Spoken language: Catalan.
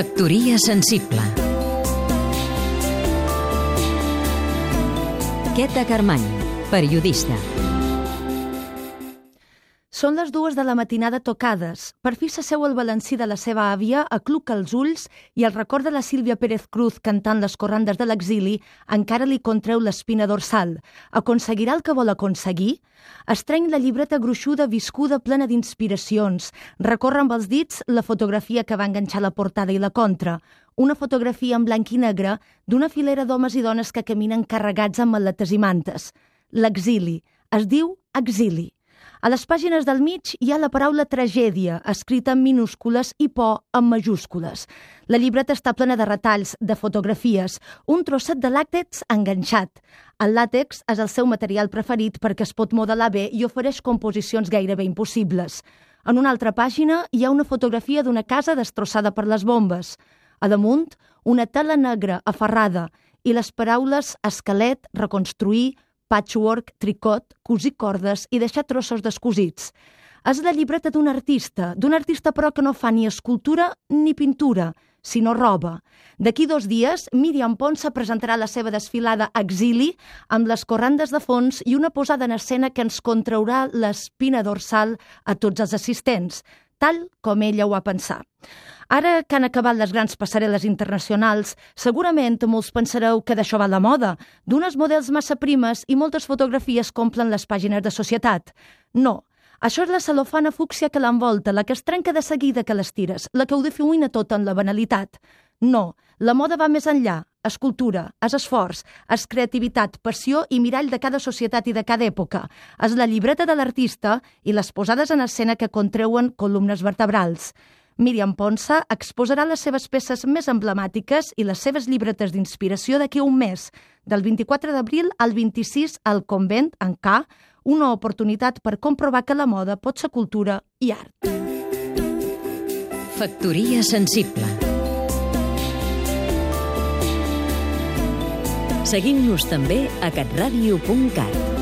Factoria sensible. Queta Carmany, periodista Són les dues de la matinada tocades. Per fi s'asseu el balancí de la seva àvia, acluca els ulls i el record de la Sílvia Pérez Cruz cantant les corrandes de l'exili encara li contreu l'espina dorsal. Aconseguirà el que vol aconseguir? Estreny la llibreta gruixuda, viscuda, plena d'inspiracions. Recorre amb els dits la fotografia que va enganxar la portada i la contra. Una fotografia en blanc i negre d'una filera d'homes i dones que caminen carregats amb maletes i mantes. L'exili. Es diu exili. A les pàgines del mig hi ha la paraula tragèdia, escrita en minúscules i por en majúscules. La llibreta està plena de retalls, de fotografies, un trosset de làctex enganxat. El làtex és el seu material preferit perquè es pot modelar bé i ofereix composicions gairebé impossibles. En una altra pàgina hi ha una fotografia d'una casa destrossada per les bombes. A damunt, una tela negra aferrada i les paraules esquelet, reconstruir, patchwork, tricot, cosir cordes i deixar trossos descosits. És la llibreta d'un artista, d'un artista però que no fa ni escultura ni pintura, sinó roba. D'aquí dos dies, Míriam Ponsa presentarà la seva desfilada Exili amb les corrandes de fons i una posada en escena que ens contraurà l'espina dorsal a tots els assistents, tal com ella ho va pensar. Ara que han acabat les grans passarel·les internacionals, segurament molts pensareu que d'això va la moda, d'unes models massa primes i moltes fotografies complen les pàgines de societat. No, això és la celofana fúcsia que l'envolta, la que es trenca de seguida que les tires, la que ho difumina tot en la banalitat. No, la moda va més enllà, és cultura, és esforç, és creativitat, passió i mirall de cada societat i de cada època. És la llibreta de l'artista i les posades en escena que contreuen columnes vertebrals. Míriam Ponsa exposarà les seves peces més emblemàtiques i les seves llibretes d'inspiració d'aquí un mes, del 24 d'abril al 26 al Convent, en K, una oportunitat per comprovar que la moda pot ser cultura i art. Factoria sensible Seguim-nos també a catradio.cat